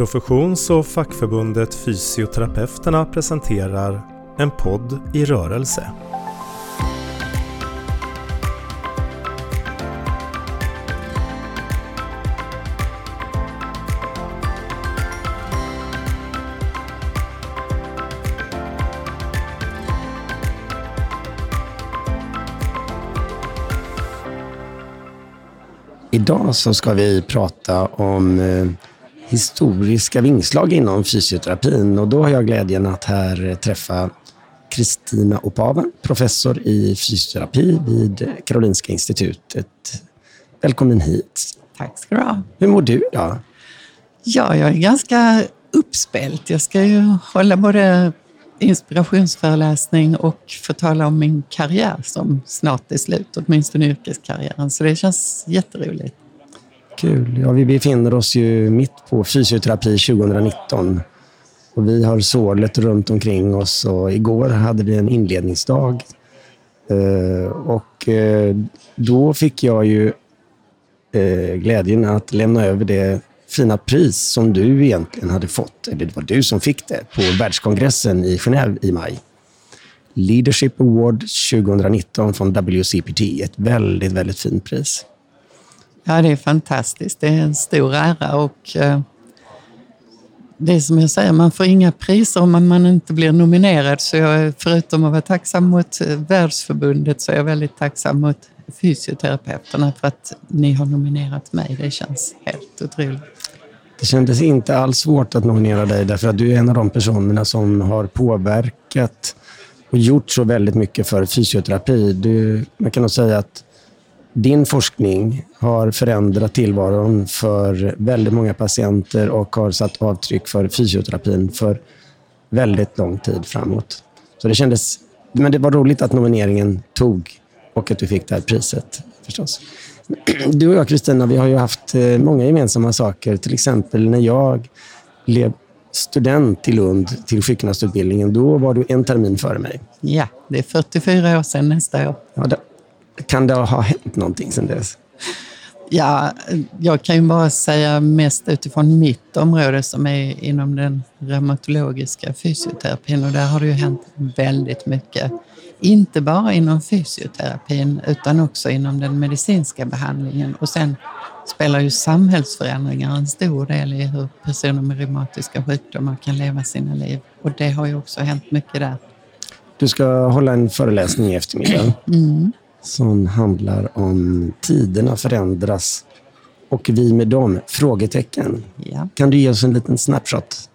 Professions och fackförbundet Fysioterapeuterna presenterar En podd i rörelse. Idag så ska vi prata om eh, historiska vingslag inom fysioterapin och då har jag glädjen att här träffa Kristina Opava, professor i fysioterapi vid Karolinska institutet. Välkommen hit. Tack ska du ha. Hur mår du idag? Ja, jag är ganska uppspelt. Jag ska ju hålla både inspirationsföreläsning och få tala om min karriär som snart är slut, åtminstone yrkeskarriären. Så det känns jätteroligt. Kul. Ja, vi befinner oss ju mitt på fysioterapi 2019. Och vi har sålet runt omkring oss och igår hade vi en inledningsdag. Eh, och eh, då fick jag ju eh, glädjen att lämna över det fina pris som du egentligen hade fått, eller det var du som fick det, på världskongressen i Genève i maj. Leadership Award 2019 från WCPT. Ett väldigt, väldigt fint pris. Ja, det är fantastiskt. Det är en stor ära och eh, det är som jag säger, man får inga priser om man inte blir nominerad. Så jag, förutom att vara tacksam mot eh, Världsförbundet så är jag väldigt tacksam mot fysioterapeuterna för att ni har nominerat mig. Det känns helt otroligt. Det kändes inte alls svårt att nominera dig därför att du är en av de personerna som har påverkat och gjort så väldigt mycket för fysioterapi. Du, man kan nog säga att din forskning har förändrat tillvaron för väldigt många patienter och har satt avtryck för fysioterapin för väldigt lång tid framåt. Så det kändes, men det var roligt att nomineringen tog och att du fick det här priset förstås. Du och jag, Kristina, vi har ju haft eh, många gemensamma saker. Till exempel när jag blev student i Lund till sjukgymnastutbildningen, då var du en termin före mig. Ja, det är 44 år sedan nästa år. Ja, det, kan det ha hänt någonting sedan dess? Ja, jag kan ju bara säga mest utifrån mitt område som är inom den reumatologiska fysioterapin och där har det ju hänt väldigt mycket. Inte bara inom fysioterapin utan också inom den medicinska behandlingen och sen spelar ju samhällsförändringar en stor del i hur personer med reumatiska sjukdomar kan leva sina liv och det har ju också hänt mycket där. Du ska hålla en föreläsning i eftermiddag. Mm som handlar om tiderna förändras och vi med dem? Frågetecken. Ja. Kan du ge oss en liten snapshot?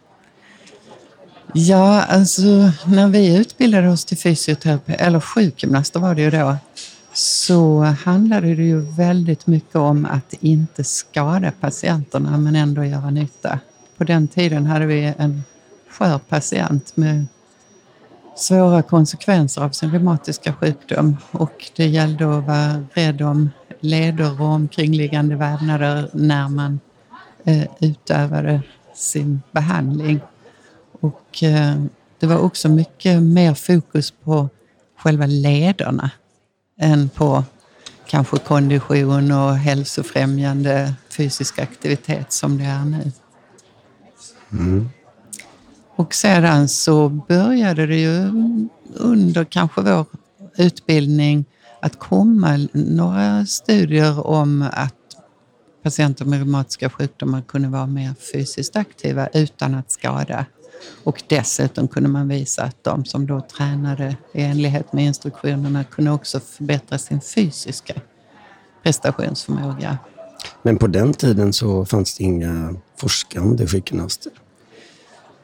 Ja, alltså när vi utbildade oss till fysioterapeut, eller sjukgymnaster var det ju då, så handlade det ju väldigt mycket om att inte skada patienterna men ändå göra nytta. På den tiden hade vi en skör patient med svåra konsekvenser av sin reumatiska sjukdom och det gällde att vara rädd om leder och omkringliggande vävnader när man eh, utövade sin behandling. Och eh, det var också mycket mer fokus på själva lederna än på kanske kondition och hälsofrämjande fysisk aktivitet som det är nu. Mm. Och sedan så började det ju under kanske vår utbildning att komma några studier om att patienter med reumatiska sjukdomar kunde vara mer fysiskt aktiva utan att skada. Och dessutom kunde man visa att de som då tränade i enlighet med instruktionerna kunde också förbättra sin fysiska prestationsförmåga. Men på den tiden så fanns det inga forskande sjukgymnaster?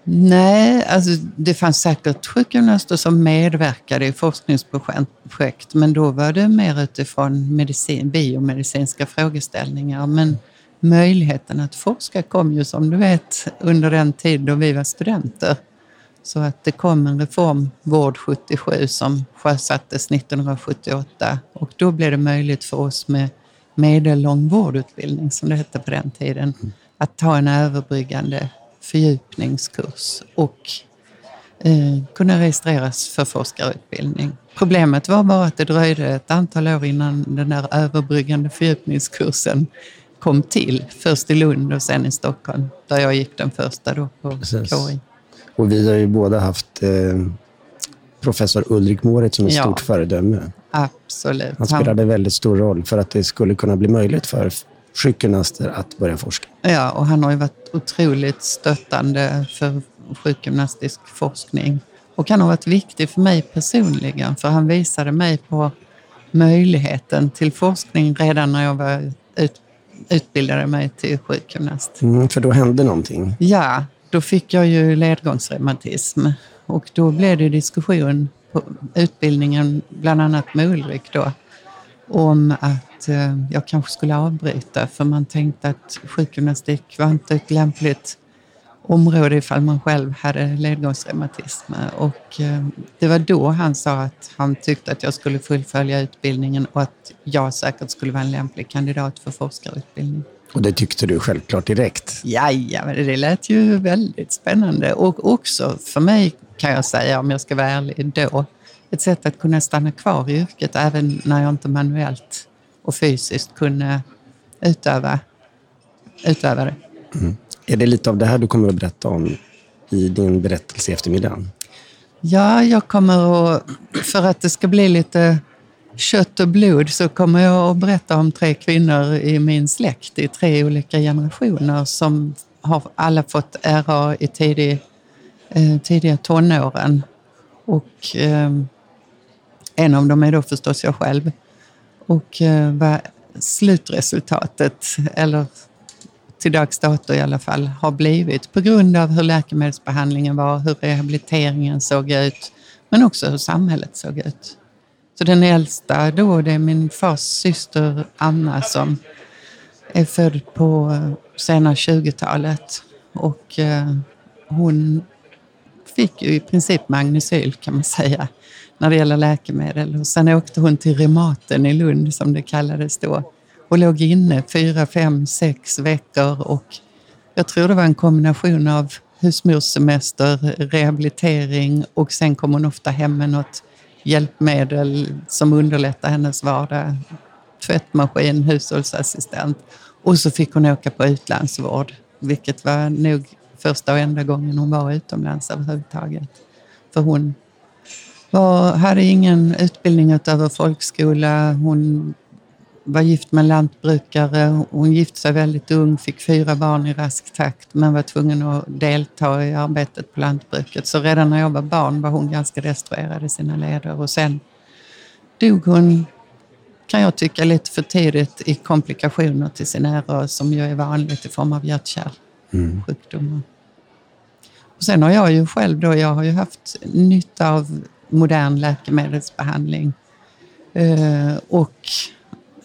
Nej, alltså det fanns säkert sjukgymnaster som medverkade i forskningsprojekt, men då var det mer utifrån medicin, biomedicinska frågeställningar. Men möjligheten att forska kom ju som du vet under den tid då vi var studenter. Så att det kom en reform, Vård 77, som sjösattes 1978 och då blev det möjligt för oss med medellång vårdutbildning, som det hette på den tiden, att ta en överbryggande fördjupningskurs och eh, kunna registreras för forskarutbildning. Problemet var bara att det dröjde ett antal år innan den där överbryggande fördjupningskursen kom till. Först i Lund och sen i Stockholm, där jag gick den första då på Precis. KI. Och vi har ju båda haft eh, professor Ulrik Moritz som ett Ja. stort föredöme. Absolut. Han spelade väldigt stor roll för att det skulle kunna bli möjligt för sjukgymnaster att börja forska. Ja, och han har ju varit otroligt stöttande för sjukgymnastisk forskning. Och han har varit viktig för mig personligen, för han visade mig på möjligheten till forskning redan när jag var ut, utbildade mig till sjukgymnast. Mm, för då hände någonting. Ja, då fick jag ju ledgångsreumatism och då blev det diskussion på utbildningen, bland annat med Ulrik då, om att eh, jag kanske skulle avbryta för man tänkte att sjukgymnastik var inte ett lämpligt område ifall man själv hade ledgångsreumatism. Och eh, det var då han sa att han tyckte att jag skulle fullfölja utbildningen och att jag säkert skulle vara en lämplig kandidat för forskarutbildning. Och det tyckte du självklart direkt. Ja, ja, men det lät ju väldigt spännande. Och också för mig, kan jag säga, om jag ska vara ärlig, då, ett sätt att kunna stanna kvar i yrket även när jag inte manuellt och fysiskt kunde utöva, utöva det. Är det lite av det här du kommer att berätta om i din berättelse i eftermiddag? Ja, jag kommer att, för att det ska bli lite kött och blod, så kommer jag att berätta om tre kvinnor i min släkt i tre olika generationer som har alla fått RA i tidig, eh, tidiga tonåren. Och eh, en av dem är då förstås jag själv. Och eh, vad slutresultatet, eller till dags dato i alla fall, har blivit på grund av hur läkemedelsbehandlingen var, hur rehabiliteringen såg ut, men också hur samhället såg ut. Så den äldsta då, det är min fars syster Anna som är född på sena 20-talet. Och eh, hon fick ju i princip magnesyl kan man säga när det gäller läkemedel. Och sen åkte hon till reumaten i Lund som det kallades då och låg inne fyra, fem, sex veckor och jag tror det var en kombination av husmorssemester, rehabilitering och sen kom hon ofta hem med något hjälpmedel som underlättar hennes vardag. Tvättmaskin, hushållsassistent. Och så fick hon åka på utlandsvård, vilket var nog första och enda gången hon var utomlands överhuvudtaget. För hon var, hade ingen utbildning utöver folkskola. Hon var gift med en lantbrukare. Hon gifte sig väldigt ung, fick fyra barn i rask takt men var tvungen att delta i arbetet på lantbruket. Så redan när jag var barn var hon ganska destruerad i sina leder och sen dog hon, kan jag tycka, lite för tidigt i komplikationer till sin ära som ju är vanligt i form av mm. sjukdomar. Och sen har jag ju själv då, jag har ju haft nytta av modern läkemedelsbehandling. Eh, och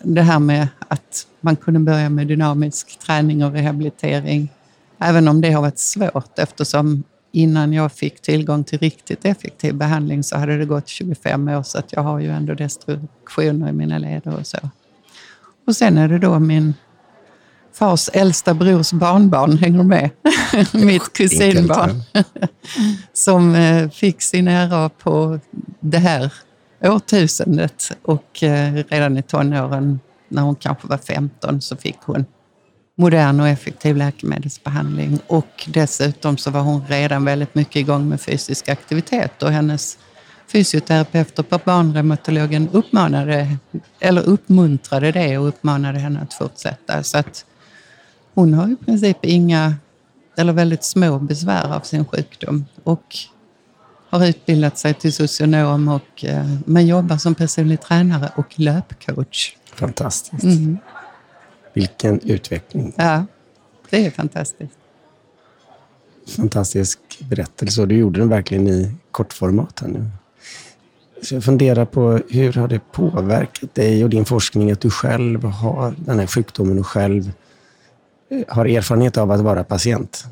det här med att man kunde börja med dynamisk träning och rehabilitering. Även om det har varit svårt eftersom innan jag fick tillgång till riktigt effektiv behandling så hade det gått 25 år så att jag har ju ändå destruktioner i mina leder och så. Och sen är det då min fars äldsta brors barnbarn, hänger med? Mitt kusinbarn. som eh, fick sin ära på det här årtusendet och eh, redan i tonåren, när hon kanske var 15, så fick hon modern och effektiv läkemedelsbehandling. Och dessutom så var hon redan väldigt mycket igång med fysisk aktivitet och hennes fysioterapeuter på barnreumatologen uppmanade, eller uppmuntrade det och uppmanade henne att fortsätta. Så att hon har i princip inga, eller väldigt små besvär av sin sjukdom. Och har utbildat sig till socionom och, eh, men jobbar som personlig tränare och löpcoach. Fantastiskt. Mm. Vilken utveckling. Ja, det är fantastiskt. Fantastisk berättelse och du gjorde den verkligen i kortformat här nu. Så jag funderar på hur har det påverkat dig och din forskning att du själv har den här sjukdomen och själv har erfarenhet av att vara patient?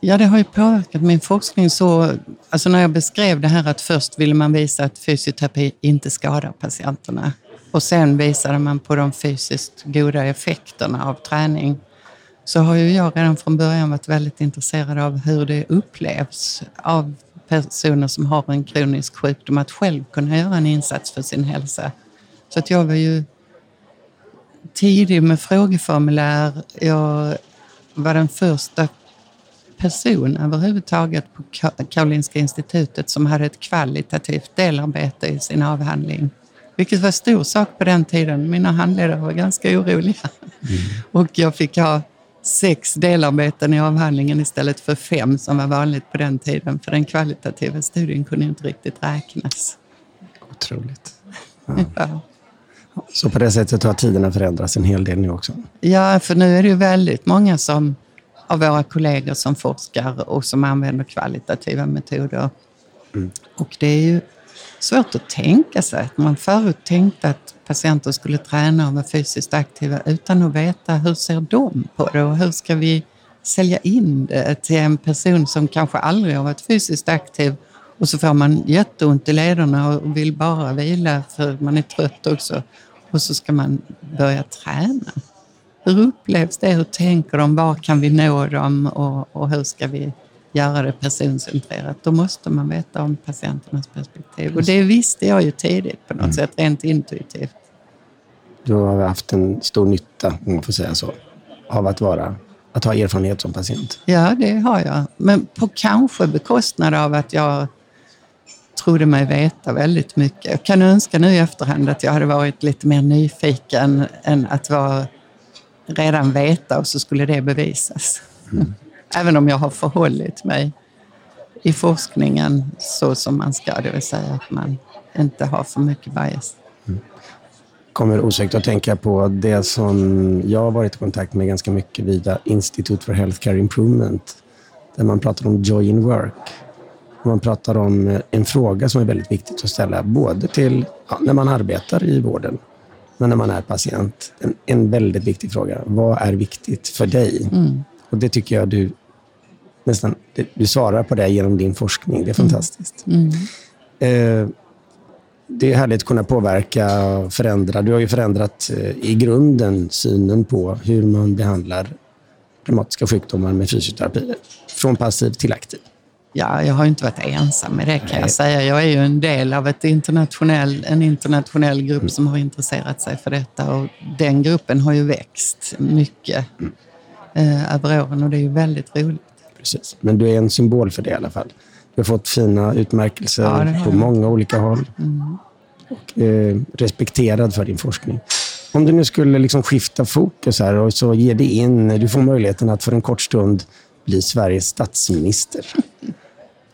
Ja, det har ju påverkat min forskning så... Alltså när jag beskrev det här att först ville man visa att fysioterapi inte skadar patienterna och sen visade man på de fysiskt goda effekterna av träning så har ju jag redan från början varit väldigt intresserad av hur det upplevs av personer som har en kronisk sjukdom att själv kunna göra en insats för sin hälsa. Så att jag var ju tidig med frågeformulär. Jag var den första person överhuvudtaget på Karolinska institutet som hade ett kvalitativt delarbete i sin avhandling. Vilket var stor sak på den tiden. Mina handledare var ganska oroliga. Mm. Och jag fick ha sex delarbeten i avhandlingen istället för fem som var vanligt på den tiden. För den kvalitativa studien kunde inte riktigt räknas. Otroligt. Ja. ja. Så på det sättet har tiderna förändrats en hel del nu också? Ja, för nu är det ju väldigt många som, av våra kollegor som forskar och som använder kvalitativa metoder. Mm. Och det är ju svårt att tänka sig att man förut tänkte att patienter skulle träna och vara fysiskt aktiva utan att veta hur ser de på det och hur ska vi sälja in det till en person som kanske aldrig har varit fysiskt aktiv och så får man jätteont i lederna och vill bara vila för man är trött också. Och så ska man börja träna. Hur upplevs det? Hur tänker de? Var kan vi nå dem? Och, och hur ska vi göra det personcentrerat? Då måste man veta om patienternas perspektiv. Och det visste jag ju tidigt på något mm. sätt, rent intuitivt. Du har haft en stor nytta, om man får säga så, av att vara att ha erfarenhet som patient? Ja, det har jag. Men på kanske bekostnad av att jag trodde mig veta väldigt mycket. Jag kan önska nu i efterhand att jag hade varit lite mer nyfiken än att vara, redan veta och så skulle det bevisas. Mm. Även om jag har förhållit mig i forskningen så som man ska, det vill säga att man inte har för mycket bias. Mm. kommer osökt att tänka på det som jag har varit i kontakt med ganska mycket via Institute for Healthcare Improvement, där man pratar om joy in work man pratar om eh, en fråga som är väldigt viktigt att ställa både till ja, när man arbetar i vården men när man är patient. En, en väldigt viktig fråga. Vad är viktigt för dig? Mm. Och Det tycker jag du nästan du svarar på det genom din forskning. Det är mm. fantastiskt. Mm. Eh, det är härligt att kunna påverka och förändra. Du har ju förändrat eh, i grunden synen på hur man behandlar reumatiska sjukdomar med fysioterapi. Från passiv till aktiv. Ja, jag har inte varit ensam med det kan jag säga. Jag är ju en del av ett internationell, en internationell grupp mm. som har intresserat sig för detta och den gruppen har ju växt mycket mm. eh, över åren och det är ju väldigt roligt. Precis, men du är en symbol för det i alla fall. Du har fått fina utmärkelser ja, på många olika håll mm. och eh, respekterad för din forskning. Om du nu skulle liksom skifta fokus här och så ger dig in, du får möjligheten att för en kort stund bli Sveriges statsminister.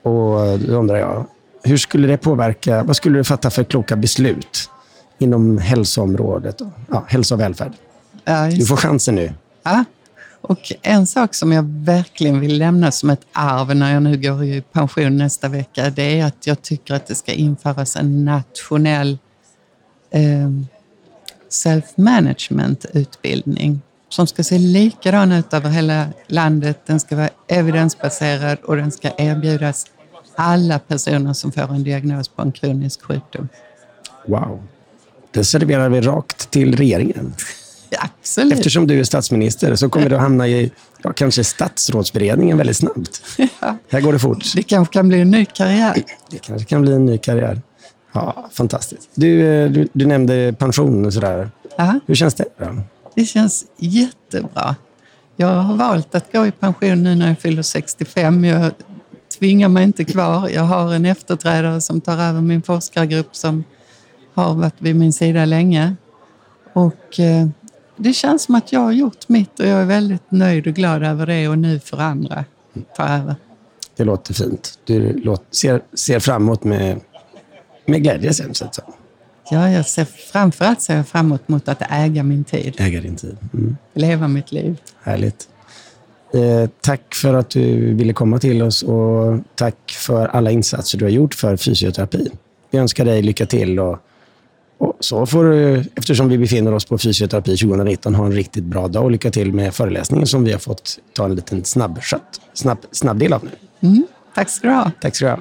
Och då undrar jag, hur skulle det påverka, vad skulle du fatta för kloka beslut inom hälsoområdet? Ja, hälsa och välfärd. Ja, du får chansen nu. Ja. Och en sak som jag verkligen vill lämna som ett arv när jag nu går i pension nästa vecka, det är att jag tycker att det ska införas en nationell eh, self-management-utbildning som ska se likadan ut över hela landet. Den ska vara evidensbaserad och den ska erbjudas alla personer som får en diagnos på en kronisk sjukdom. Wow. Det serverar vi rakt till regeringen. Absolut. Eftersom du är statsminister så kommer du att hamna i ja, kanske statsrådsberedningen väldigt snabbt. Ja. Här går det fort. Det kanske kan bli en ny karriär. Det kanske kan bli en ny karriär. Ja, fantastiskt. Du, eh, du, du nämnde pension och sådär. Aha. Hur känns det? Då? Det känns jättebra. Jag har valt att gå i pension nu när jag fyller 65. Jag tvingar mig inte kvar. Jag har en efterträdare som tar över min forskargrupp som har varit vid min sida länge. Och eh, det känns som att jag har gjort mitt och jag är väldigt nöjd och glad över det och nu för andra ta över. Det låter fint. Du ser, ser framåt med, med glädje sen så att säga. Ja, jag ser framförallt ser jag framåt mot att äga min tid. Äga din tid. Mm. Leva mitt liv. Härligt. Eh, tack för att du ville komma till oss och tack för alla insatser du har gjort för fysioterapi. Vi önskar dig lycka till och, och så får du, eftersom vi befinner oss på fysioterapi 2019, ha en riktigt bra dag och lycka till med föreläsningen som vi har fått ta en liten snabb, snabb, snabb del av nu. Mm. Tack ska du ha. Tack ska du ha.